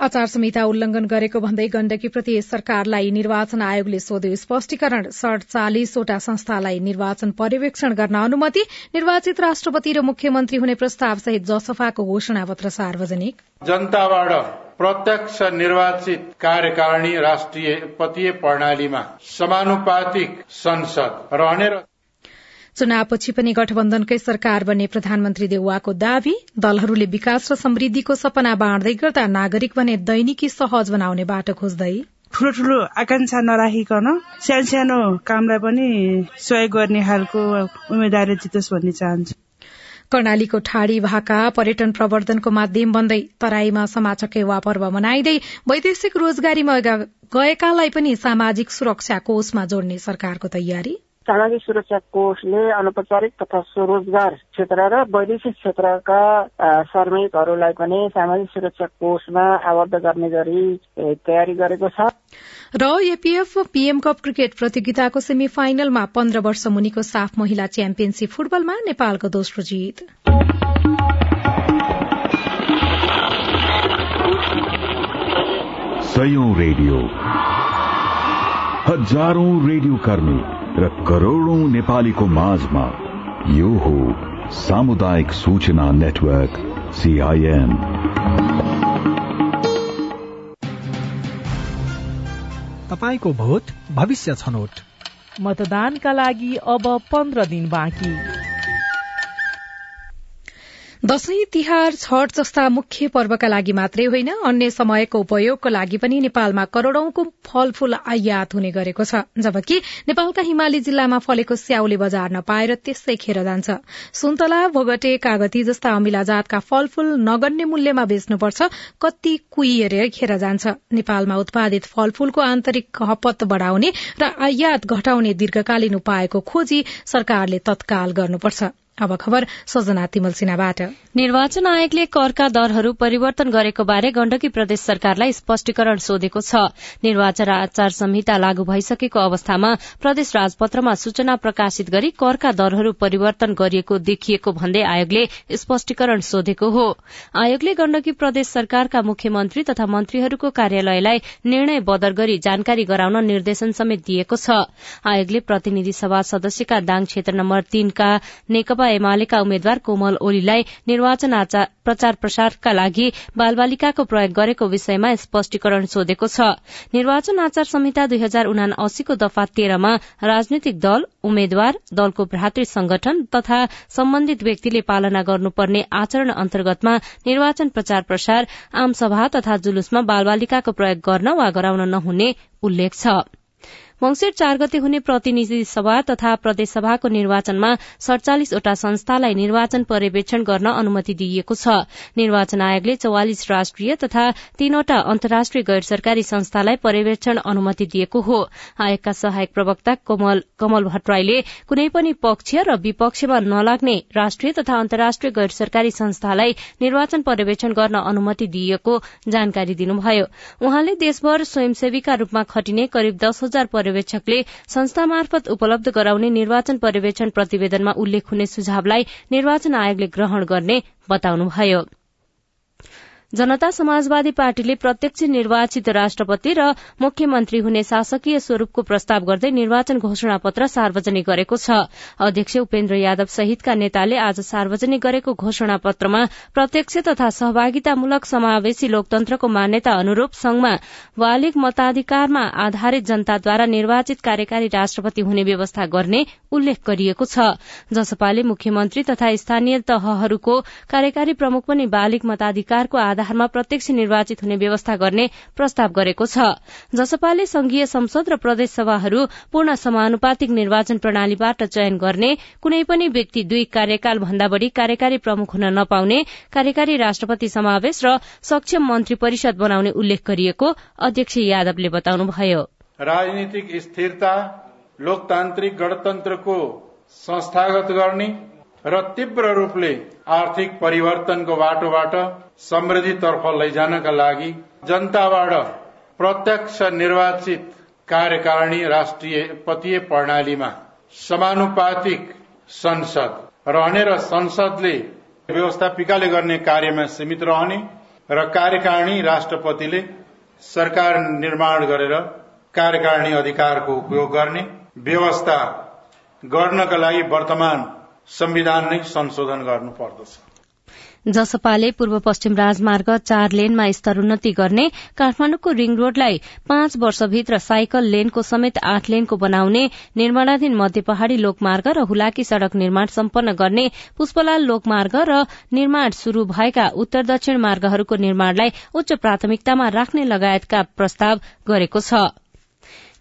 आचार संहिता उल्लंघन गरेको भन्दै गण्डकी प्रति सरकारलाई निर्वाचन आयोगले सोध्यो। स्पष्टीकरण सड़चालिसवटा संस्थालाई निर्वाचन पर्यवेक्षण गर्न अनुमति निर्वाचित राष्ट्रपति र मुख्यमन्त्री हुने प्रस्ताव सहित जसफाको घोषणा पत्र सार्वजनिक। जनताबाट प्रत्यक्ष निर्वाचित कार्यकारिणी राष्ट्रिय प्रणालीमा समानुपातिक संसद रहने र चुनावपछि पनि गठबन्धनकै सरकार बन्ने प्रधानमन्त्री देउवाको दावी दलहरूले विकास र समृद्धिको सपना बाँड्दै गर्दा नागरिक भने दैनिकी सहज बनाउने बाटो खोज्दै। ठुलो ठुलो आकांक्षा नराखिकन सानो सानो कामलाई पनि सहयोग गर्ने खालको उम्मेद्वार जितोस् भन्ने चाहन्छु। कर्णालीको ठाडी भाका पर्यटन प्रवर्धनको माध्यम बन्दै तराईमा समाचकेवा पर्व मनाइँदै वैदेशिक रोजगारीमा गएकालाई पनि सामाजिक सुरक्षा कोषमा जोड्ने सरकारको तयारी। सामाजिक सुरक्षा कोषले अनौपचारिक तथा स्वरोजगार क्षेत्र र वैदेशिक क्षेत्रका श्रमिकहरूलाई पनि सामाजिक सुरक्षा कोषमा आबद्ध गर्ने गरी तयारी गरेको छ र एपीएफ पीएम कप क्रिकेट प्रतियोगिताको सेमी फाइनलमा पन्ध्र वर्ष मुनिको साफ महिला च्याम्पियनशीप फुटबलमा नेपालको दोस्रो जित रेडियो हजारौं रेडियो कर्मी र करोड़ौं नेपालीको माझमा यो हो सामुदायिक सूचना नेटवर्क सीआईएन तपाईँको भोट भविष्य छनौट। मतदानका लागि अब पन्ध्र दिन बाँकी। दशैं तिहार छठ जस्ता मुख्य पर्वका लागि मात्रै होइन अन्य समयको उपयोगको लागि पनि नेपालमा करोड़ौंको फलफूल आयात हुने गरेको छ। जबकि नेपालका हिमाली जिल्लामा फलेको स्याउले बजार नपाएर त्यसै खेर जान्छ। सुन्तला भोगटे कागती जस्ता अमिला जातका फलफूल नगण्य मूल्यमा बेच्नुपर्छ कति कुहिएर खेर जान्छ। नेपालमा उत्पादित फलफूलको आन्तरिक खपत बढ़ाउने र आयात घटाउने दीर्घकालीन उपायको खोजी सरकारले तत्काल गर्नुपर्छ। अब खबर निर्वाचन आयोगले करका दरहरू परिवर्तन गरेको बारे गण्डकी प्रदेश सरकारलाई स्पष्टीकरण सोधेको छ। निर्वाचन आचार संहिता लागू भइसकेको अवस्थामा प्रदेश राजपत्रमा सूचना प्रकाशित गरी करका दरहरू परिवर्तन गरिएको देखिएको भन्दै आयोगले स्पष्टीकरण सोधेको हो। आयोगले गण्डकी प्रदेश सरकारका मुख्यमन्त्री तथा मन्त्रीहरूको कार्यालयलाई निर्णय बदर गरी जानकारी गराउन निर्देशन समेत दिएको छ। आयोगले प्रतिनिधि सभा सदस्यका दाङ क्षेत्र नम्बर तीनका नेकपा एमालेका उम्मेद्वार कोमल ओलीलाई निर्वाचन प्रचार प्रसारका लागि बालबालिकाको प्रयोग गरेको विषयमा स्पष्टीकरण सोधेको छ। निर्वाचन आचार संहिता दुई हजार उना अस्सीको दफा तेह्रमा राजनैतिक दल उम्मेद्वार दलको भ्रातृ संगठन तथा सम्बन्धित व्यक्तिले पालना गर्नुपर्ने आचरण अन्तर्गतमा निर्वाचन प्रचार प्रसार आमसभा तथा जुलुसमा बालबालिकाको प्रयोग गर्न वा गराउन नहुने उल्लेख छ। मंगिर चार गते हुने प्रतिनिधि सभा तथा प्रदेशसभाको निर्वाचनमा सड़चालिसवटा संस्थालाई निर्वाचन पर्यवेक्षण गर्न अनुमति दिइएको छ। निर्वाचन आयोगले चौवालिस राष्ट्रिय तथा तीनवटा अन्तर्राष्ट्रिय गैर सरकारी संस्थालाई पर्यवेक्षण अनुमति दिएको हो। आयोगका सहायक प्रवक्ता कमल भट्टराईले कुनै पनि पक्ष र विपक्षमा नलाग्ने राष्ट्रिय तथा अन्तर्राष्ट्रिय गैर सरकारी संस्थालाई निर्वाचन पर्यवेक्षण गर्न अनुमति दिइएको जानकारी दिनुभयो। उहाँले देशभर स्वयंसेवीका रूपमा खटिने करिब दस हजार पर्यवेक्षकले संस्था मार्फत उपलब्ध गराउने निर्वाचन पर्यवेक्षण प्रतिवेदनमा उल्लेख हुने सुझावलाई निर्वाचन आयोगले ग्रहण गर्ने बताउनुभयो। जनता समाजवादी पार्टीले प्रत्यक्ष निर्वाचित राष्ट्रपति र मुख्यमन्त्री हुने शासकीय स्वरूपको प्रस्ताव गर्दै निर्वाचन घोषणा पत्र सार्वजनिक गरेको छ। अध्यक्ष उपेन्द्र यादव सहितका नेताले आज सार्वजनिक गरेको घोषणा पत्रमा प्रत्यक्ष तथा सहभागितामूलक समावेशी लोकतन्त्रको मान्यता अनुरूप संघमा बालिग मताधिकारमा आधारित जनताद्वारा निर्वाचित कार्यकारी राष्ट्रपति हुने व्यवस्था गर्ने उल्लेख गरिएको छ। जसपाले मुख्यमन्त्री तथा स्थानीय तहहरूको कार्यकारी प्रमुख पनि बालिग मताधिकारको आधारमा प्रत्यक्ष निर्वाचित हुने व्यवस्था गर्ने प्रस्ताव गरेको छ। जसपाले संघीय संसद र प्रदेश सभाहरू पूर्ण समानुपातिक निर्वाचन प्रणालीबाट चयन गर्ने कुनै पनि व्यक्ति दुई कार्यकाल भन्दा बढ़ी कार्यकारी प्रमुख हुन नपाउने कार्यकारी राष्ट्रपति समावेश र सक्षम मन्त्री परिषद बनाउने उल्लेख गरिएको अध्यक्ष यादवले बताउनुभयो। राजनीतिक स्थिरता लोकतान्त्रिक गणतन्त्रको संस्थागत गर्ने र तीव्र रूपले आर्थिक परिवर्तनको बाटोबाट समृद्धितर्फ लैजानका लागि जनताबाट प्रत्यक्ष निर्वाचित कार्यकारिणी राष्ट्रिय पतीय प्रणालीमा समानुपातिक संसद रहने र संसदले व्यवस्थापिकाले गर्ने कार्यमा सीमित रहने र कार्यकारिणी राष्ट्रपतिले सरकार निर्माण गरेर कार्यकारिणी अधिकारको उपयोग गर्ने व्यवस्था गर्नका लागि वर्तमान संविधान नै संशोधन गर्नुपर्दछ जसपाले पूर्व पश्चिम राजमार्ग चार लेनमा स्तरोन्नति गर्ने काठमाण्डुको रिङ रोडलाई पाँच वर्षभित्र साइकल लेनको समेत आठ लेनको बनाउने निर्माणाधीन मध्य पहाड़ी लोकमार्ग र हुलाकी सड़क निर्माण सम्पन्न गर्ने पुष्पलाल लोकमार्ग र निर्माण शुरू भएका उत्तर दक्षिण मार्गहरूको निर्माणलाई उच्च प्राथमिकतामा राख्ने लगायतका प्रस्ताव गरेको छ।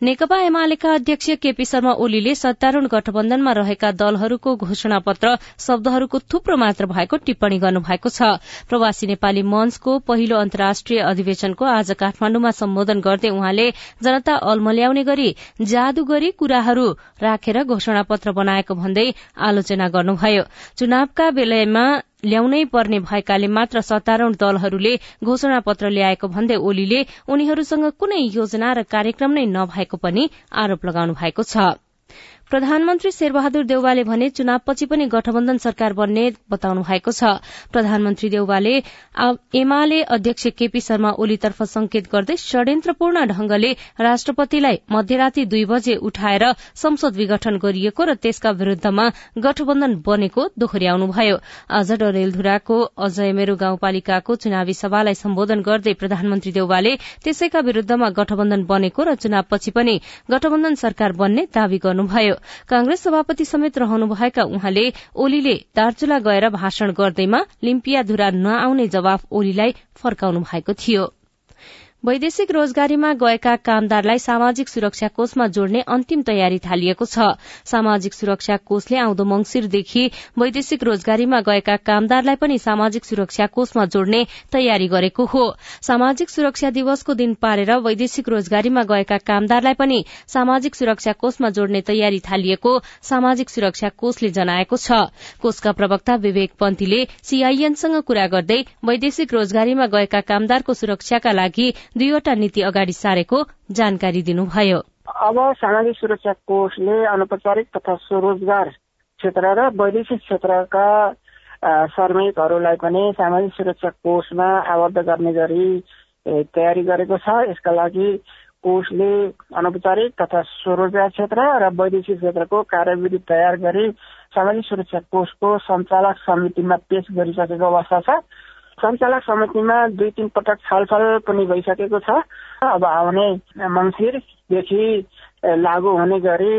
नेकपा एमालेका अध्यक्ष केपी शर्मा ओलीले सत्तारूढ़ गठबन्धनमा रहेका दलहरूको घोषणा पत्र शब्दहरूको थुप्रो मात्र भएको टिप्पणी गर्नुभएको छ। प्रवासी नेपाली मञ्चको पहिलो अन्तर्राष्ट्रिय अधिवेशनको आज काठमाण्डुमा सम्बोधन गर्दै उहाँले जनता अल्मल्याउने गरी जादूगरी कुराहरू राखेर घोषणा पत्र बनाएको भन्दै आलोचना गर्नुभयो। चुनावका बेलामा ल्याउनै पर्ने भएकाले मात्र सत्तारूढ़ दलहरूले घोषणा पत्र ल्याएको भन्दै ओलीले उनीहरूसँग कुनै योजना र कार्यक्रम नै नभएको पनि आरोप लगाउनु भएको छ। प्रधानमन्त्री शेरबहादुर देउवाले भने चुनावपछि पनि गठबन्धन सरकार बन्ने बताउनु भएको छ। प्रधानमन्त्री देउवाले एमाले अध्यक्ष केपी शर्मा ओलीतर्फ संकेत गर्दै षड्यन्त्रपूर्ण ढंगले राष्ट्रपतिलाई मध्यराती दुई बजे उठाएर संसद विघटन गरिएको र त्यसका विरूद्धमा गठबन्धन बनेको दोहोर्याउनुभयो आज डरेलधुराको अजयमेरू गाउँपालिकाको चुनावी सभालाई सम्बोधन गर्दै प्रधानमन्त्री देउवाले त्यसैका विरूद्धमा गठबन्धन बनेको र चुनावपछि पनि गठबन्धन सरकार बन्ने दावी गर्नुभयो। कांग्रेस सभापति समेत रहनुभएका उहाँले ओलीले दार्चुला गएर भाषण गर्दैमा लिम्पियाधुरा नआउने जवाफ ओलीलाई फर्काउनु भएको थियो। वैदेशिक रोजगारीमा गएका कामदारलाई सामाजिक सुरक्षा कोषमा जोड्ने अन्तिम तयारी थालिएको छ। सामाजिक सुरक्षा कोषले आउँदो मंगिरदेखि वैदेशिक रोजगारीमा गएका कामदारलाई पनि सामाजिक सुरक्षा कोषमा जोड्ने तयारी गरेको हो। सामाजिक सुरक्षा दिवसको दिन पारेर वैदेशिक रोजगारीमा गएका कामदारलाई पनि सामाजिक सुरक्षा कोषमा जोड्ने तयारी थालिएको सामाजिक सुरक्षा कोषले जनाएको छ। कोषका प्रवक्ता विवेक पन्थीले सीआईएनसँग कुरा गर्दै वैदेशिक रोजगारीमा गएका कामदारको सुरक्षाका लागि दुईवटा नीति अगाडि सारेको जानकारी दिनुभयो। अब सामाजिक सुरक्षा कोषले अनौपचारिक तथा स्वरोजगार क्षेत्र र वैदेशिक क्षेत्रका श्रमिकहरूलाई पनि सामाजिक सुरक्षा कोषमा आबद्ध गर्ने गरी तयारी गरेको छ। यसका लागि कोषले अनौपचारिक तथा स्वरोजगार क्षेत्र र वैदेशिक क्षेत्रको कार्यविधि तयार गरी सामाजिक सुरक्षा कोषको सञ्चालक समितिमा पेश गरिसकेको अवस्था छ। सञ्चालक समितिमा दुई तिन पटक छलफल पनि भइसकेको छ। अब आउने मङ्सिरदेखि लागू हुने गरी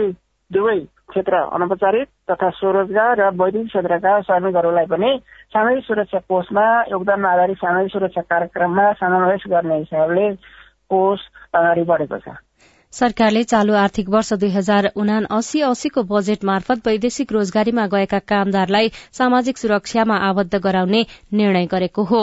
दुवै क्षेत्र अनौपचारिक तथा स्वरोजगार र वैदिक क्षेत्रका श्रमिकहरूलाई पनि सामाजिक सुरक्षा कोषमा योगदान आधारित सामाजिक सुरक्षा कार्यक्रममा समावेश गर्ने हिसाबले कोष अगाडि बढेको छ। सरकारले चालू आर्थिक वर्ष दुई हजार उना अस्सी अस्सीको बजेट मार्फत वैदेशिक रोजगारीमा गएका कामदारलाई सामाजिक सुरक्षामा आबद्ध गराउने निर्णय गरेको हो।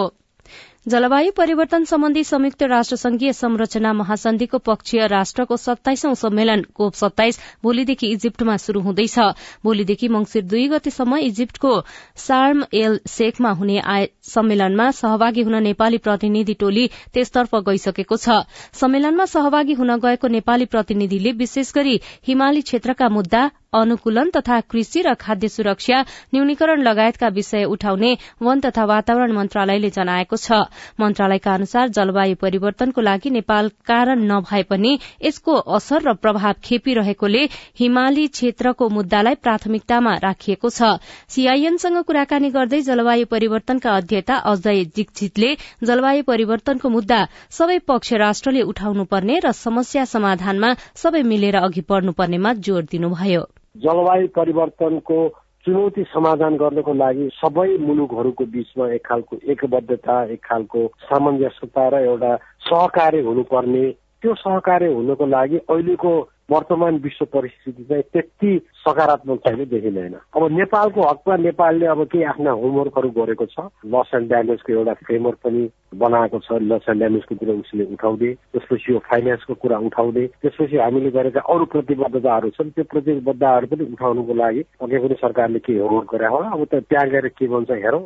जलवायु परिवर्तन सम्बन्धी संयुक्त राष्ट्र संघीय संरचना महासन्धिको पक्षीय राष्ट्रको सत्ताइसौं सम्मेलन कोप सत्ताइस भोलिदेखि इजिप्टमा शुरू हुँदैछ। भोलिदेखि मंगिर दुई गतेसम्म इजिप्टको सार्म एल शेखमा हुने सम्मेलनमा सहभागी हुन नेपाली प्रतिनिधि टोली त्यसतर्फ गइसकेको छ। सम्मेलनमा सहभागी हुन गएको नेपाली प्रतिनिधिले विशेष गरी हिमाली क्षेत्रका मुद्दा अनुकूलन तथा कृषि र खाद्य सुरक्षा न्यूनीकरण लगायतका विषय उठाउने वन तथा वातावरण मन्त्रालयले जनाएको छ। मन्त्रालयका अनुसार जलवायु परिवर्तनको लागि नेपाल कारण नभए पनि यसको असर र प्रभाव खेपिरहेकोले हिमाली क्षेत्रको मुद्दालाई प्राथमिकतामा राखिएको छ। सीआईएनसँग कुराकानी गर्दै जलवायु परिवर्तनका अध्येता अजय दीक्षितले जलवायु परिवर्तनको मुद्दा सबै पक्ष राष्ट्रले उठाउनुपर्ने र समस्या समाधानमा सबै मिलेर अघि बढ्नुपर्नेमा जोड़ दिनुभयो। जलवायु परिवर्तनको चुनौती समाधान गर्नको लागि सबै मुलुकहरूको बीचमा एक खालको एकबद्धता एक खालको सामञ्जस्यता र एउटा सहकार्य हुनुपर्ने। त्यो सहकार्य हुनको लागि अहिलेको वर्तमान विश्व परिस्थिति चाहिँ त्यति सकारात्मक छैन देखिँदैन। अब नेपालको हकमा नेपालले अब केही आफ्ना होमवर्कहरू गरेको छ। लस एन्ड ड्यामेजको एउटा फ्रेमवर्क पनि बनाएको छ। लस एन्ड ड्यामेजको कुरा उसले उठाउँदै त्यसपछि यो फाइनेन्सको कुरा उठाउँदै त्यसपछि हामीले गरेका अरू प्रतिबद्धताहरू छन् त्यो प्रतिबद्धताहरू पनि उठाउनुको लागि अघि पनि सरकारले केही होमवर्क गरे होला। अब त त्यहाँ गएर के भन्छ हेरौँ।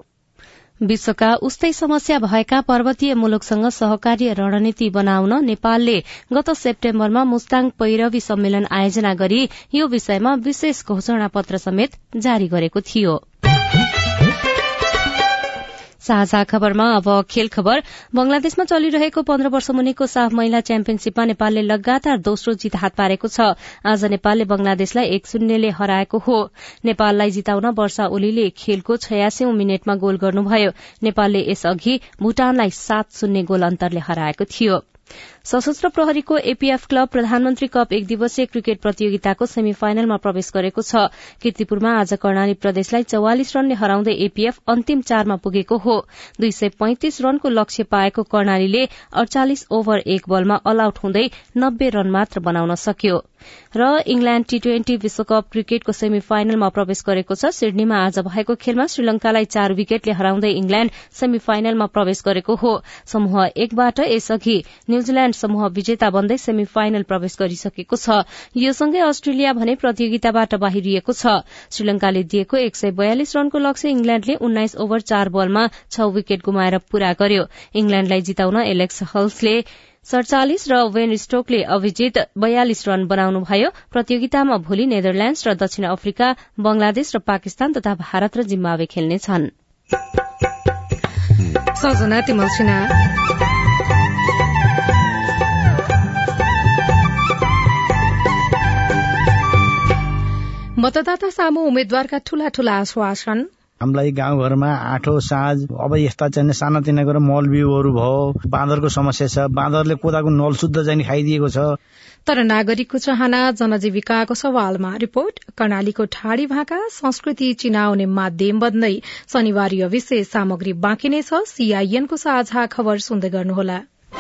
विश्वका उस्तै समस्या भएका पर्वतीय मुलुकसँग सहकार्य रणनीति बनाउन नेपालले गत सेप्टेम्बरमा मुस्ताङ पैरवी सम्मेलन आयोजना गरी यो विषयमा विशेष घोषणा पत्र समेत जारी गरेको थियो। साझा खबरमा अब खेल खबर। बंगलादेशमा चलिरहेको पन्ध्र वर्ष मुनिको साफ महिला च्याम्पियनशीपमा नेपालले लगातार दोस्रो जित हात पारेको छ। आज नेपालले बंगलादेशलाई एक शून्यले हराएको हो। नेपाललाई जिताउन वर्षा ओलीले खेलको छयासी मिनटमा गोल गर्नुभयो। नेपालले यसअघि भूटानलाई सात शून्य गोल अन्तरले हराएको थियो। सशस्त्र प्रहरीको एपीएफ क्लब प्रधानमन्त्री कप एक दिवसीय क्रिकेट प्रतियोगिताको सेमी फाइनलमा प्रवेश गरेको छ। किर्तिपुरमा आज कर्णाली प्रदेशलाई चौवालिस रनले हराउँदै एपीएफ अन्तिम चारमा पुगेको हो। दुई सय पैंतिस रनको लक्ष्य पाएको कर्णालीले अडचालिस ओभर एक बलमा अल आउट हुँदै नब्बे रन मात्र बनाउन सक्यो। र इङ्ल्याण्ड टी ट्वेन्टी विश्वकप क्रिकेटको सेमी फाइनलमा प्रवेश गरेको छ। सिडनीमा आज भएको खेलमा श्रीलंकालाई चार विकेटले हराउँदै इङ्ल्याण्ड सेमी फाइनलमा प्रवेश गरेको हो। समूह एकबाट यसअघि न्यूजील्याण्ड समूह विजेता बन्दै सेमी फाइनल प्रवेश गरिसकेको छ। यो सँगै अस्ट्रेलिया भने प्रतियोगिताबाट बाहिरिएको छ। श्रीलंकाले दिएको एक सय बयालिस रनको लक्ष्य इङ्ल्याण्डले उन्नाइस ओभर चार बलमा छ विकेट गुमाएर पूरा गर्यो। इङ्ल्याण्डलाई जिताउन एलेक्स हल्सले सड़चालिस र वेन स्टोकले अभिजित बयालिस रन बनाउनुभयो। प्रतियोगितामा भोलि नेदरल्याण्ड्स र दक्षिण अफ्रिका बंगलादेश र पाकिस्तान तथा भारत र जिम्बावे खेल्नेछन्। मतदाता सामु उम्मेद्वारका ठूला ठूला आश्वासन। हामीलाई गाउँघरमा आठो साँझ अब यस्ता चाहिँ सानातिना गरेर मल बिउहरू भयो बाँदरको समस्या छ बाँदरले कोदाको नल शुद्ध चाहिँ खाइदिएको छ। तर नागरिकको चाहना जनजीविकाको सवालमा रिपोर्ट कर्णालीको ठाडी भाका संस्कृति चिनाउने माध्यम बन्दै शनिवार विशेष सामग्री बाँकी नै छ सीआईएनको साझा खबर सुन्दै गर्नुहोला।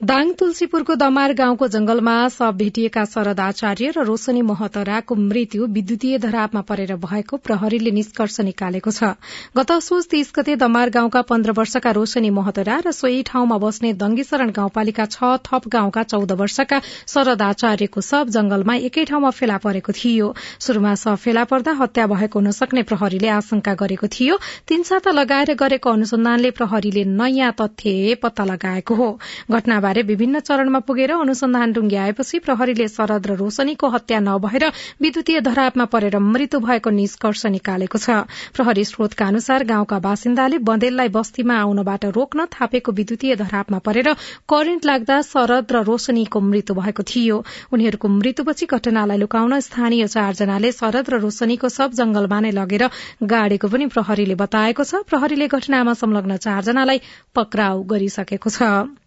दाङ तुलसीपुरको दमार गाउँको जंगलमा शव भेटिएका शरद आचार्य र रोशनी महतराको मृत्यु विद्युतीय धरापमा परेर भएको प्रहरीले निष्कर्ष निकालेको छ। गत सोच तीस गते दमार गाउँका पन्ध्र वर्षका रोशनी महतरा र सोही ठाउँमा बस्ने दंगीशरण गाउँपालिका छ थप गाउँका चौध वर्षका शरद आचार्यको शव जंगलमा एकै ठाउँमा फेला परेको थियो। शुरूमा शव फेला पर्दा हत्या भएको हुन सक्ने प्रहरीले आशंका गरेको थियो। तीन साता लगाएर गरेको अनुसन्धानले प्रहरीले नयाँ तथ्य पत्ता लगाएको हो। घटना हत्याबारे विभिन्न चरणमा पुगेर अनुसन्धान टुंग्याएपछि प्रहरीले शरद र रोशनीको हत्या नभएर विद्युतीय धरापमा परेर मृत्यु भएको निष्कर्ष निकालेको छ। प्रहरी स्रोतका अनुसार गाउँका बासिन्दाले बन्देललाई बस्तीमा आउनबाट रोक्न थापेको विद्युतीय धरापमा परेर करेन्ट लाग्दा शरद र रोशनीको मृत्यु भएको थियो। उनीहरूको मृत्युपछि घटनालाई लुकाउन स्थानीय चारजनाले शरद र रोशनीको सब जंगलमा नै लगेर गाडेको पनि प्रहरीले बताएको छ। प्रहरीले घटनामा संलग्न चारजनालाई पक्राउ गरिसकेको छ।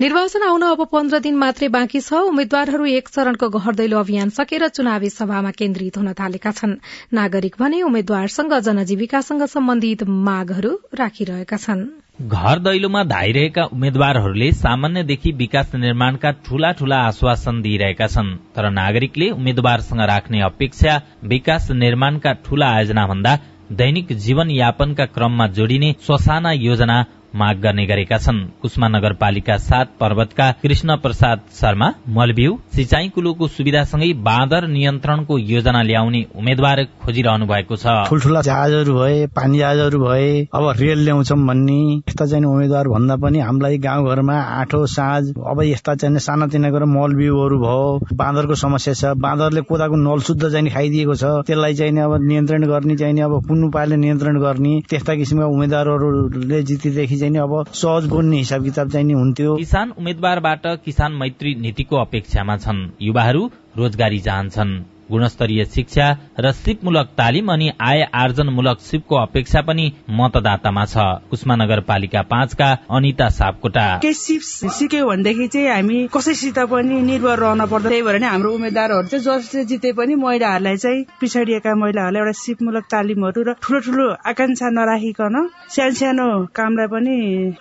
निर्वाचन आउन अब पन्ध्र दिन मात्रै बाँकी छ। उम्मेद्वारहरू एक चरणको घर दैलो अभियान सकेर चुनावी सभामा केन्द्रित हुन थालेका छन्। नागरिक भने उम्मेद्वारसँग जनजीविकासँग सम्बन्धित मागहरू राखिरहेका छन्। घर दैलोमा धाइरहेका उम्मेद्वारहरूले सामान्यदेखि विकास निर्माणका ठूला ठूला आश्वासन दिइरहेका छन्। तर नागरिकले उम्मेद्वारसँग राख्ने अपेक्षा विकास निर्माणका ठूला आयोजना भन्दा दैनिक जीवन यापनका क्रममा जोडिने ससाना योजना माग गर्ने गरेका छन्। कुष्मा नगरपालिका सात पर्वतका कृष्ण प्रसाद शर्मा मलब्यू सिंचाई कुलोको सुविधासँगै बाँदर नियन्त्रणको योजना ल्याउने उम्मेद्वार खोजिरहनु भएको छ। ठुल्ठुला जहाजहरू भए पानी जहाजहरू भए अब रेल ल्याउँछौँ भन्ने यस्ता चाहिँ उम्मेद्वार भन्दा पनि हामीलाई गाउँघरमा आठो साँझ अब यस्ता चाहिँ सानातिना गरेर मल बिउहरू भयो बाँदरको समस्या छ। बाँदरले कोदाको नल शुद्ध चाहिँ खाइदिएको छ। त्यसलाई चाहिँ अब नियन्त्रण गर्ने चाहिँ अब कुन उपायले नियन्त्रण गर्ने त्यस्ता किसिमका उम्मेद्वारहरूले जितेदेखि चाहिँ अब सहज बोल्ने हिसाब किताब चाहिँ हुन्थ्यो। किसान उम्मेद्वारबाट किसान मैत्री नीतिको अपेक्षामा छन्। युवाहरू रोजगारी चाहन्छन्। गुणस्तरीय शिक्षा र सिपमूलक तालिम अनि आय आर्जनमूलक सिपको अपेक्षा पनि मतदातामा छ। कुष्मा नगरपालिका पाँचका अनिता सापकोटा। के सिप सिक्यो भनेदेखि चाहिँ हामी कसैसित पनि निर्भर रहन पर्छ त्यही भएर नै हाम्रो उम्मेद्वारहरू चाहिँ जसले जिते पनि महिलाहरूलाई चाहिँ पिछडिएका महिलाहरूलाई एउटा सिपमूलक तालिमहरू र ठुलो ठुलो आकांक्षा नराखिकन सानो सानो कामलाई पनि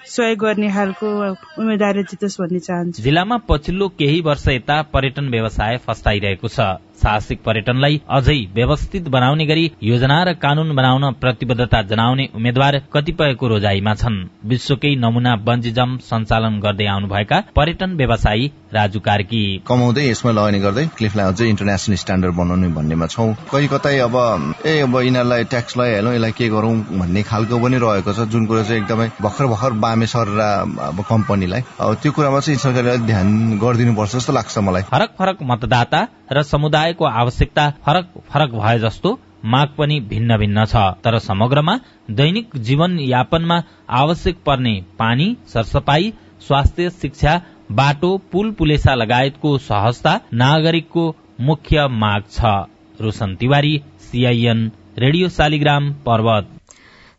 सहयोग गर्ने खालको उम्मेद्वार जितोस् भन्ने चाहन्छु। जिल्लामा पछिल्लो केही वर्ष यता पर्यटन व्यवसाय फस्टाइरहेको छ। साहसिक पर्यटनलाई अझै व्यवस्थित बनाउने गरी योजना र कानून बनाउन प्रतिबद्धता जनाउने उम्मेद्वार कतिपयको रोजाइमा छन्। विश्वकै नमूना बन्जिजम सञ्चालन गर्दै आउनुभएका पर्यटन व्यवसायी राजु कार्की। कमाउँदै यसमा लगानी गर्दै क्लिफलाई अझै इन्टरनेसनल स्ट्यान्डर्ड बनाउने भन्नेमा छौँ। कहीँ कतै अब ए अब यिनीहरूलाई ट्याक्स लगाइहालौँ यसलाई के गरौँ भन्ने खालको पनि रहेको छ। जुन कुरो चाहिँ एकदमै भर्खर भर्खर बामे अब कम्पनीलाई। अब त्यो कुरामा चाहिँ सरकारले ध्यान गरिदिनुपर्छ जस्तो लाग्छ मलाई। फरक फरक मतदाता र समुदायको आवश्यकता फरक फरक भए जस्तो माग पनि भिन्न भिन्न छ। तर समग्रमा दैनिक जीवन यापनमा आवश्यक पर्ने पानी सरसफाई स्वास्थ्य शिक्षा बाटो पुल पुलेसा लगायतको सहजता नागरिकको मुख्य माग छ। Roshan Tiwari CIN radio Shaligram Parbat.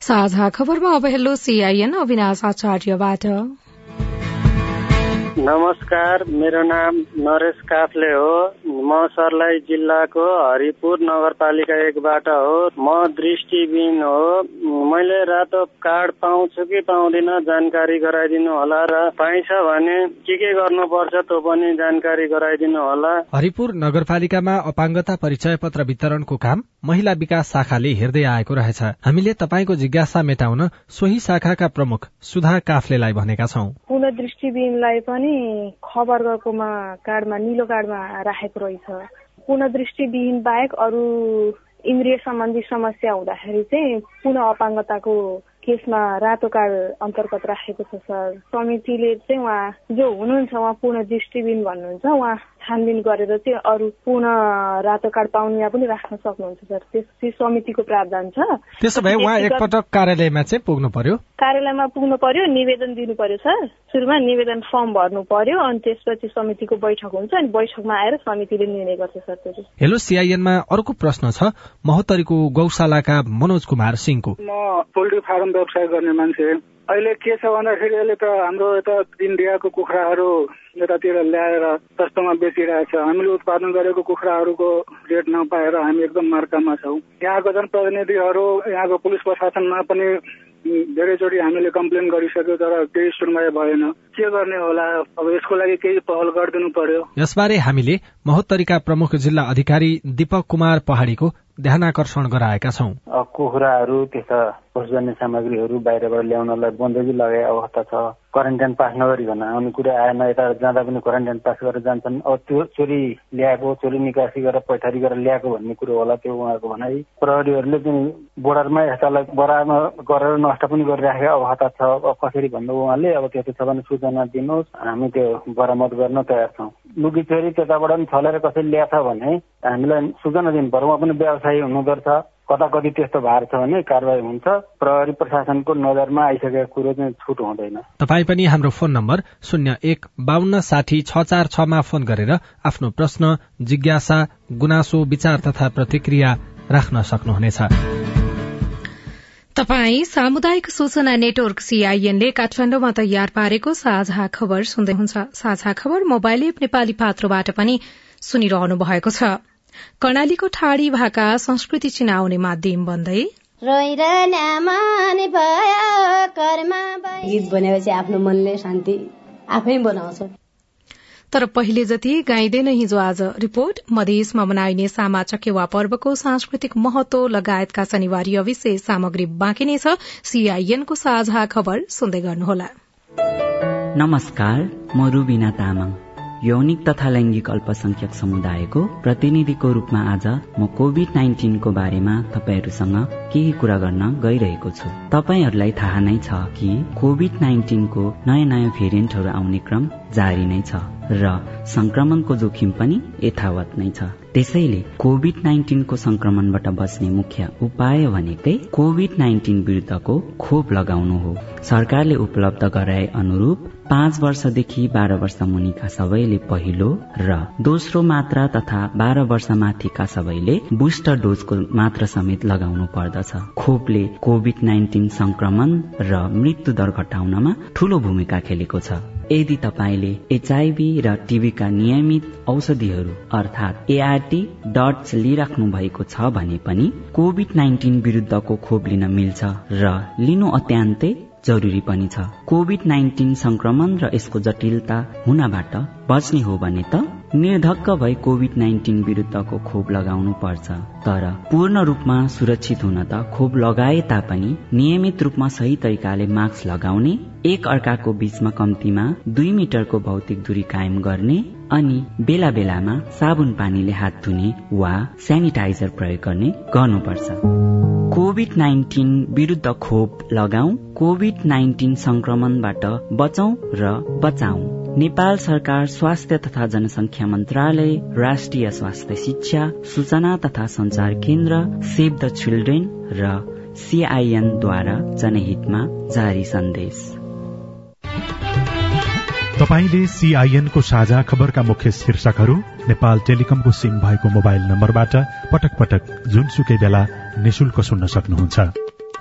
साझा खबरमा अब हेलो सीआईएन अविनाश आचार्यबाट। नमस्कार मेरो नाम नरेश काफले हो। म सर्लाही जिल्लाको हरिपुर नगरपालिका एकबाट हो। म दृष्टिबिन हो। मैले रातो कार्ड पाउँछु कि पाउँदिन जानकारी गराइदिनु होला र पाइन्छ भने के के गर्नुपर्छ त्यो पनि जानकारी गराइदिनु होला। हरिपुर नगरपालिकामा अपाङ्गता परिचय पत्र वितरणको काम महिला विकास शाखाले हेर्दै आएको रहेछ। हामीले तपाईँको जिज्ञासा मेटाउन सोही शाखाका प्रमुख सुधा काफलेलाई भनेका छौं। पुनः दृष्टिबिनलाई पनि खबरगकोमा कार्डमा निलो कार्डमा राखेको रहेछ। पुनः दृष्टिविहीन बाहेक अरू इन्द्रिय सम्बन्धी समस्या हुँदाखेरि चाहिँ पुनः अपाङ्गताको केसमा रातो कार्ड अन्तर्गत राखेको छ सर। समितिले चाहिँ उहाँ जो हुनुहुन्छ उहाँ पूर्ण दृष्टिबिन भन्नुहुन्छ उहाँ छानबिन गरेर चाहिँ अरू पुनः रातो कार्ड पाउनेमा पनि राख्न सक्नुहुन्छ सर। त्यस समितिको प्रावधान छ। त्यसो भए उहाँ एकपटक कार्यालयमा चाहिँ पुग्नु पर्यो? कार्यालयमा पुग्नु पर्यो निवेदन दिनु पर्यो सर। सुरुमा निवेदन फर्म भर्नु पर्यो अनि त्यसपछि समितिको बैठक हुन्छ। अनि बैठकमा आएर समितिले निर्णय गर्छ सर त्यो हेलो सिआइएनमा अर्को प्रश्न छ। महोत्तरीको गौशालाका मनोज कुमार सिंहको। म पोल्ट्री फार्म व्यवसाय गर्ने मान्छे। अहिले के छ भन्दाखेरि अहिले त हाम्रो यता इन्डियाको कुखुराहरू यतातिर ल्याएर सस्तोमा बेचिरहेछ। हामीले उत्पादन गरेको कुखुराहरूको रेट नपाएर हामी एकदम मार्कामा छौँ। यहाँको जनप्रतिनिधिहरू यहाँको पुलिस प्रशासनमा पनि धेरैचोटि हामीले कम्प्लेन गरिसक्यो तर केही सुनवाई भएन। के गर्ने होला? अब यसको लागि केही पहल गरिदिनु पर्यो। यसबारे हामीले महोत्तरीका प्रमुख जिल्ला अधिकारी दीपक कुमार पहाड़ीको ध्यान आकर्षण गराएका छौँ। कुखुराहरू त्यस्ता पशुजन्य सामग्रीहरू बाहिरबाट ल्याउनलाई बन्देजी लगाए अवस्था छ। क्वारेन्टाइन पास नगरिकन आउने कुरा आएन यता जाँदा पनि क्वारेन्टाइन पास गरेर जान्छन्। अब त्यो चोरी ल्याएको चोरी निकासी गरेर पैठारी गरेर ल्याएको भन्ने कुरो होला त्यो उहाँको भनाइ। प्रहरीहरूले पनि बोर्डरमा यस्तालाई बराबरमा गरेर नष्ट पनि गरिराखेको अवस्था छ। अब कसरी भन्नु उहाँले? अब त्यस्तो छ भने सूचना दिनुहोस्। हामी त्यो बरामद गर्न तयार छौँ। लुकी चोरी त्यताबाट पनि छलेर कसैले ल्याछ भने हामीलाई सूचना दिनु पर्यो उहाँ पनि व्यवसायी हुनुपर्छ। कता कति त्यस्तो भएको छ भने कारवाही हुन्छ। प्रहरी प्रशासनको नजरमा आइसकेको कुरो चाहिँ छुट हुँदैन। तपाईँ पनि हाम्रो फोन नम्बर शून्य एक बान्न साठी छ चार छमा फोन गरेर आफ्नो प्रश्न जिज्ञासा गुनासो विचार तथा प्रतिक्रिया राख्न सक्नुहुनेछ। तपाई सामुदायिक सूचना नेटवर्क सीआईएनले काठमाडौँमा तयार पारेको साझा खबर सुन्दै हुन्छ साझा खबर मोबाइल एप नेपाली पात्रोबाट पनि सुनिरहनु भएको छ। कर्णालीको ठाडी भाका संस्कृति चिनाउने माध्यम बन्दै गीत भनेपछि आफ्नो मनले शान्ति आफै बनाउँछ। तर पहिले जति गाइँदैन हिजो आज रिपोर्ट मधेसमा मनाइने सामा चकेवा पर्वको सांस्कृतिक महत्व लगायतका शनिवारी विशेष सामग्री बाँकी नै छ। सीआईएनको साझा खबर सुन्दै गर्नुहोला। नमस्कार म रुबिना तामाङ। यौनिक तथा लैङ्गिक अल्पसंख्यक समुदायको प्रतिनिधिको रूपमा आज म कोभिड नाइन्टिनको बारेमा तपाईँहरूसँग केही कुरा गर्न गइरहेको छु। तपाईँहरूलाई थाहा नै छ कि कोभिड नाइन्टिनको नयाँ नयाँ भेरिएन्टहरू आउने क्रम जारी नै छ र संक्रमणको जोखिम पनि यथावत नै छ। त्यसैले कोभिड नाइन्टिनको संक्रमणबाट बच्ने मुख्य उपाय भनेकै कोभिड नाइन्टिन विरुद्धको खोप लगाउनु हो। सरकारले उपलब्ध गराए अनुरूप पाँच वर्षदेखि बाह्र वर्ष मुनिका सबैले पहिलो र दोस्रो मात्रा तथा बाह्र वर्ष माथिका सबैले बुस्टर डोजको मात्रा समेत लगाउनु पर्दछ। खोपले कोभिड नाइन्टिन संक्रमण र मृत्यु दर घटाउनमा ठूलो भूमिका खेलेको छ। यदि तपाईँले एचआईभी र टिभीका नियमित औषधिहरू अर्थात् एआरटी डट्स लिइराख्नु भएको छ भने पनि कोभिड नाइन्टिन विरुद्धको खोप लिन मिल्छ र लिनु अत्यन्तै जरुरी पनि छ। कोभिड नाइन्टिन संक्रमण र यसको जटिलता हुनबाट बच्ने हो भने त निर्धक्क भई कोभिड नाइन्टिन विरुद्धको खोप लगाउनु पर्छ तर पूर्ण रूपमा सुरक्षित हुन त खोप लगाए तापनि नियमित रूपमा सही तरिकाले मास्क लगाउने एक अर्काको बीचमा कम्तीमा दुई मिटरको भौतिक दूरी कायम गर्ने अनि बेला बेलामा साबुन पानीले हात धुने वा सेनिटाइजर प्रयोग गर्ने गर्नुपर्छ। कोभिड नाइन्टिन विरुद्ध खोप लगाऊ कोभिड नाइन्टिन संक्रमणबाट बचौं र बचाऊ नेपाल सरकार स्वास्थ्य तथा जनसंख्या मन्त्रालय राष्ट्रिय स्वास्थ्य शिक्षा सूचना तथा संचार केन्द्र सेभ द चिल्ड्रेन र सीआईएनद्वारा जनहितमा जारी सन्देश। तपाईँले सीआईएनको साझा खबरका मुख्य शीर्षकहरू नेपाल टेलिकमको सिम भएको मोबाइल नम्बरबाट पटक पटक जुनसुकै बेला निशुल्क सुन्न सक्नुहुन्छ।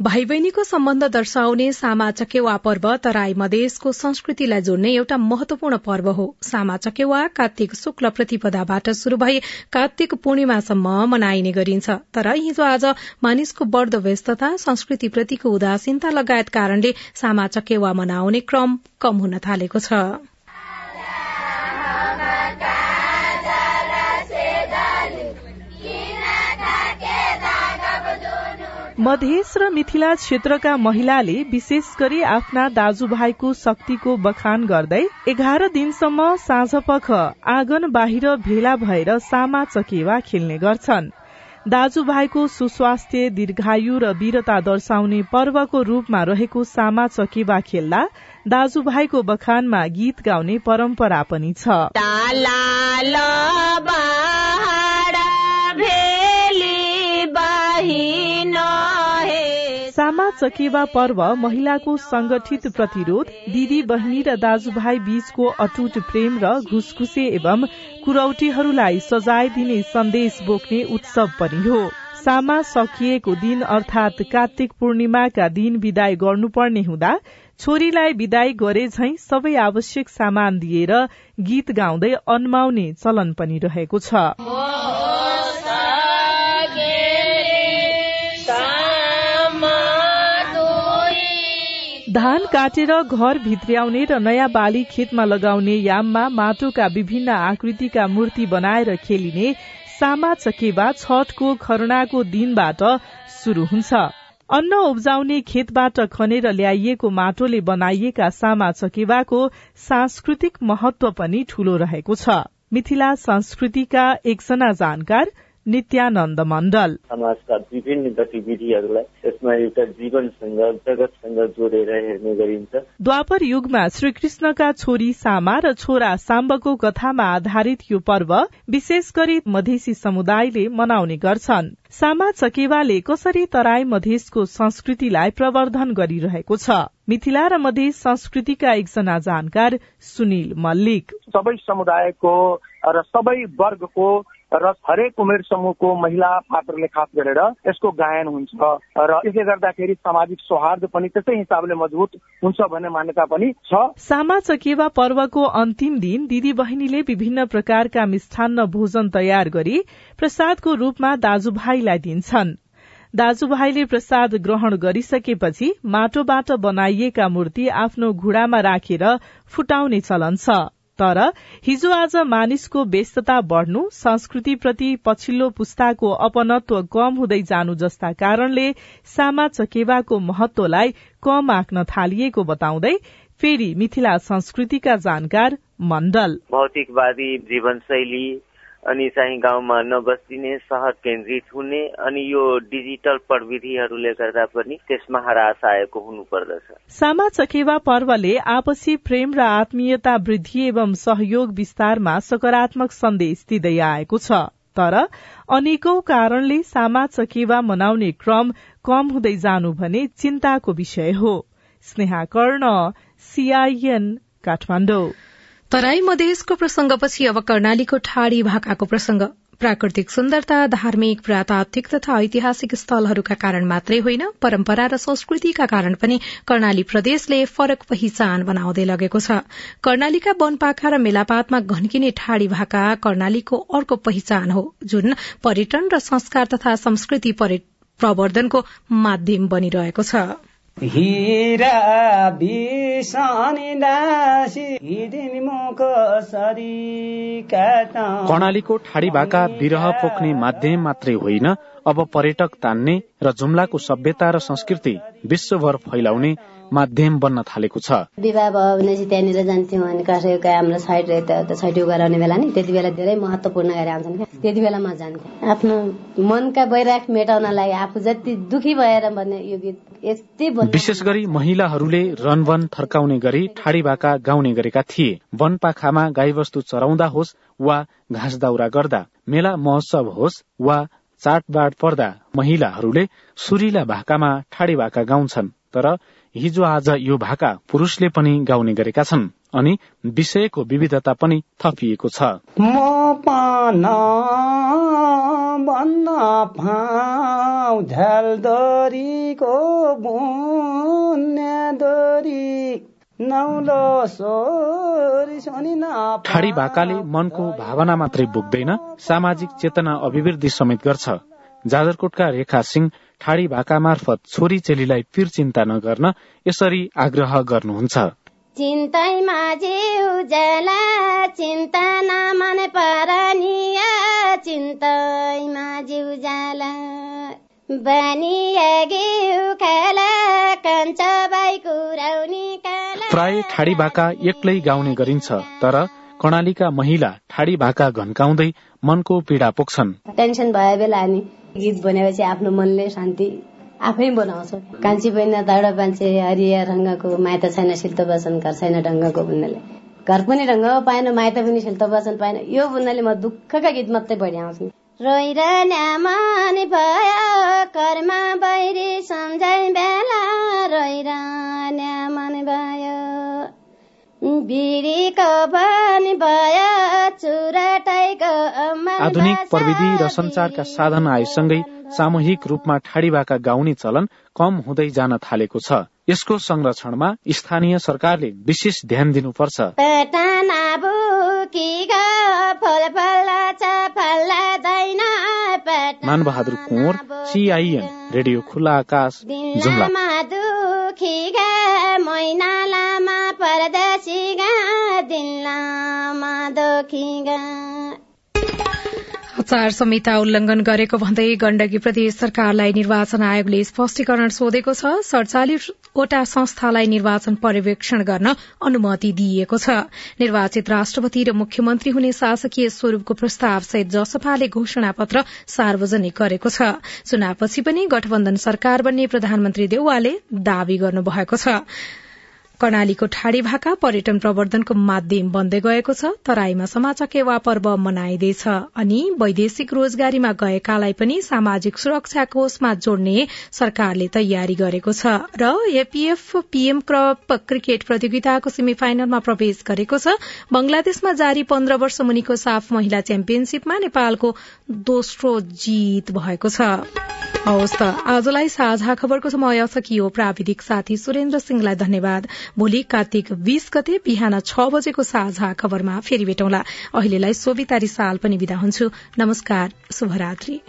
भाइ बहिनीको सम्बन्ध दर्शाउने सामा चकेवा पर्व तराई मधेसको संस्कृतिलाई जोड्ने एउटा महत्वपूर्ण पर्व हो। सामा चकेवा कार्तिक शुक्ल प्रतिपदाबाट शुरू भई कार्तिक पूर्णिमासम्म मनाइने गरिन्छ। तर हिजो आज मानिसको बढ़दो व्यस्तता संस्कृतिप्रतिको उदासीनता लगायत कारणले सामा चकेवा मनाउने क्रम कम हुन थालेको छ। मधेस र मिथिला क्षेत्रका महिलाले विशेष गरी आफ्ना दाजुभाइको शक्तिको बखान गर्दै एघार दिनसम्म साँझपख आँगन बाहिर भेला भएर सामा चकेवा खेल्ने गर्छन्। दाजुभाइको सुस्वास्थ्य दीर्घायु र वीरता दर्शाउने पर्वको रूपमा रहेको सामा चकेवा खेल्दा दाजुभाइको बखानमा गीत गाउने परम्परा पनि छ। सामा चकेवा पर्व महिलाको संगठित प्रतिरोध दिदी बहिनी र दाजुभाइ बीचको अटुट प्रेम र घुसघुसे एवं कुरौटीहरूलाई सजाय दिने सन्देश बोक्ने उत्सव पनि हो। सामा सकिएको दिन अर्थात कार्तिक पूर्णिमाका दिन विदाय गर्नुपर्ने हुँदा छोरीलाई विदाई गरे झै सबै आवश्यक सामान दिएर गीत गाउँदै अन्माउने चलन पनि रहेको छ। धान काटेर घर भित्र्याउने र नयाँ बाली खेतमा लगाउने याममा माटोका विभिन्न आकृतिका मूर्ति बनाएर खेलिने सामा चकेवा छठको खरनाको दिनबाट शुरू हुन्छ। अन्न उब्जाउने खेतबाट खनेर ल्याइएको माटोले बनाइएका सामा चकेवाको सांस्कृतिक महत्व पनि ठूलो रहेको छ। मिथिला संस्कृतिका एकजना जानकार नित्यानन्द मण्डल। समाजका विभिन्न गतिविधिहरूलाई यसमा एउटा जीवनसँग जगतसँग जोडेर हेर्ने गरिन्छ। द्वापर युगमा श्रीकृष्णका छोरी सामा र छोरा साम्बको कथामा आधारित यो पर्व विशेष गरी मधेसी समुदायले मनाउने गर्छन्। सामा चकेवाले कसरी तराई मधेसको संस्कृतिलाई प्रवर्धन गरिरहेको छ? मिथिला र मधेस संस्कृतिका एकजना जानकार सुनिल मल्लिक। सबै समुदायको र सबै वर्गको र हरेक उमेर समूहको महिला पात्रले खास गरेर यसको गायन हुन्छ र यसले गर्दाखेरि सामाजिक सौहार्द पनि त्यसै हिसाबले मजबुत हुन्छ भन्ने मान्यता पनि छ। सामा चकेवा पर्वको अन्तिम दिन दिदी बहिनीले विभिन्न प्रकारका मिष्ठान्न भोजन तयार गरी प्रसादको रूपमा दाजुभाइलाई दिन्छन्। दाजुभाइले प्रसाद ग्रहण गरिसकेपछि माटोबाट बनाइएका मूर्ति आफ्नो घुँडामा राखेर फुटाउने चलन छ। तर हिजो आज मानिसको व्यस्तता बढ़नु संस्कृतिप्रति पछिल्लो पुस्ताको अपनत्व कम हुँदै जानु जस्ता कारणले सामा चकेवाको महत्वलाई कम आँक्न थालिएको बताउँदै फेरि मिथिला संस्कृतिका जानकार मण्डल। भौतिकवादी जीवनशैली अनि चाहिँ गाउँमा नबस्दिने सहर केन्द्रित हुने अनि यो डिजिटल प्रविधिहरूले गर्दा पनि त्यसमा हरास आएको हुनुपर्दछ। सामा चकेवा पर्वले आपसी प्रेम र आत्मीयता वृद्धि एवं सहयोग विस्तारमा सकारात्मक सन्देश दिँदै आएको छ। तर अनेकौं कारणले सामा चकेवा मनाउने क्रम कम हुँदै जानु भने चिन्ताको विषय हो। स्नेहा कर्ण सीआईएन काठमाडौँ। तराई मधेसको प्रसंगपछि अब कर्णालीको ठाडी भाकाको प्रसंग। प्राकृतिक सुन्दरता धार्मिक पुरातात्विक तथा ऐतिहासिक स्थलहरूका कारण मात्रै होइन परम्परा र संस्कृतिका कारण पनि कर्णाली प्रदेशले फरक पहिचान बनाउँदै लगेको छ। कर्णालीका वनपाखा र मेलापातमा घन्किने ठाडी भाका कर्णालीको अर्को पहिचान हो जुन पर्यटन र संस्कार तथा संस्कृति प्रवर्धनको माध्यम बनिरहेको छ। हिरा कर्णालीको ठाडी भाका विरह पोख्ने माध्यम मात्रै होइन। अब पर्यटक तान्ने र जुम्लाको सभ्यता र संस्कृति विश्वभर फैलाउने माध्यम बन्न थालेको छ। विवाह भयो भने चाहिँ त्यहाँनिर जान्थ्यौँ अनि कसैको हाम्रो यता छैटौँ गराउने बेला नि। त्यति बेला धेरै महत्वपूर्ण गरी आउँछन् त्यति बेला म जान्थेँ। आफ्नो मनका वैराग मेटाउनलाई आफू जति दुखी भएर भन्ने यो गीत यति विशेष गरी महिलाहरूले रनवन थर्काउने गरी ठाडी भाका गाउने गरेका थिए। वनपाखामा गाईवस्तु चराउँदा होस् वा घाँस दाउरा गर्दा मेला महोत्सव होस् वा चाडबाड पर्दा महिलाहरूले सुरिला भाकामा ठाडी भाका गाउँछन्। तर हिजो आज यो भाका पुरूषले पनि गाउने गरेका छन् अनि विषयको विविधता पनि थपिएको छ। ठाडी भाकाले मनको भावना मात्रै बोक्दैन सामाजिक चेतना अभिवृद्धि समेत गर्छ। जाजरकोटका रेखा सिंह ठाडी भाका मार्फत छोरी चेलीलाई पिर चिन्ता नगर्न यसरी आग्रह गर्नुहुन्छ। चिन्तैमा जिउ चिन्ता नमन परनिया चिन्तैमा जिउ जाला प्राय ठाडी भाका एक्लै गाउने गरिन्छ तर कर्णालीका महिला ठाडी भाका घन्काउँदै मनको पीडा पोख्छन्। टेन्सन भयो बेला अनि। गीत भनेपछि आफ्नो मनले शान्ति आफै बनाउँछ। कान्छी बहिनी एउटा मान्छे हरिया ढङ्गको माइत छैन शिल्प वचन घर छैन ढङ्गको भन्नाले। घर पनि ढङ्ग पाएन माइत पनि शिल्प वचन पाएन। यो भन्नाले म दुःखका गीत मात्रै बढी आउँछु। मन भयो। आधुनिक प्रविधि र संचारका साधन आएसँगै सामूहिक रूपमा ठाडी भाका गाउने चलन कम हुँदै जान थालेको छ। यसको संरक्षणमा स्थानीय सरकारले विशेष ध्यान दिनुपर्छ। मानबहादुर कुँवर सिआइएन रेडियो खुला आकाश जुम्ला। आचार संहिता उल्लंघन गरेको भन्दै गण्डकी प्रदेश सरकारलाई निर्वाचन आयोगले स्पष्टीकरण सोधेको छ। सड़चालिसवटा संस्थालाई निर्वाचन पर्यवेक्षण गर्न अनुमति दिइएको छ। निर्वाचित राष्ट्रपति र मुख्यमन्त्री हुने शासकीय स्वरूपको प्रस्ताव सहित जसपाले घोषणा पत्र सार्वजनिक गरेको छ। चुनावपछि पनि गठबन्धन सरकार बन्ने प्रधानमन्त्री देउवाले दावी गर्नुभएको छ। कर्णालीको ठाडी भाका पर्यटन प्रवर्धनको माध्यम बन्दै गएको छ। तराईमा समाचकेवा पर्व मनाइँदैछ अनि वैदेशिक रोजगारीमा गएकालाई पनि सामाजिक सुरक्षा कोषमा जोड्ने सरकारले तयारी गरेको छ र एपीएफ पीएम क्रप क्रिकेट प्रतियोगिताको सेमी फाइनलमा प्रवेश गरेको छ। बंगलादेशमा जारी पन्ध्र वर्ष मुनिको साफ महिला च्याम्पियनशीपमा नेपालको दोस्रो जीत भएको छ। हवस् त। आजलाई साझा खबरको समय सकियो प्राविधिक साथी सुरेन्द्र सिंहलाई धन्यवाद। भोलि कार्तिक बीस गते बिहान छ बजेको साझा खबरमा फेरि भेटौँला। अहिलेलाई सोभितारी साल पनि विदा हुन्छु। नमस्कार शुभरात्री।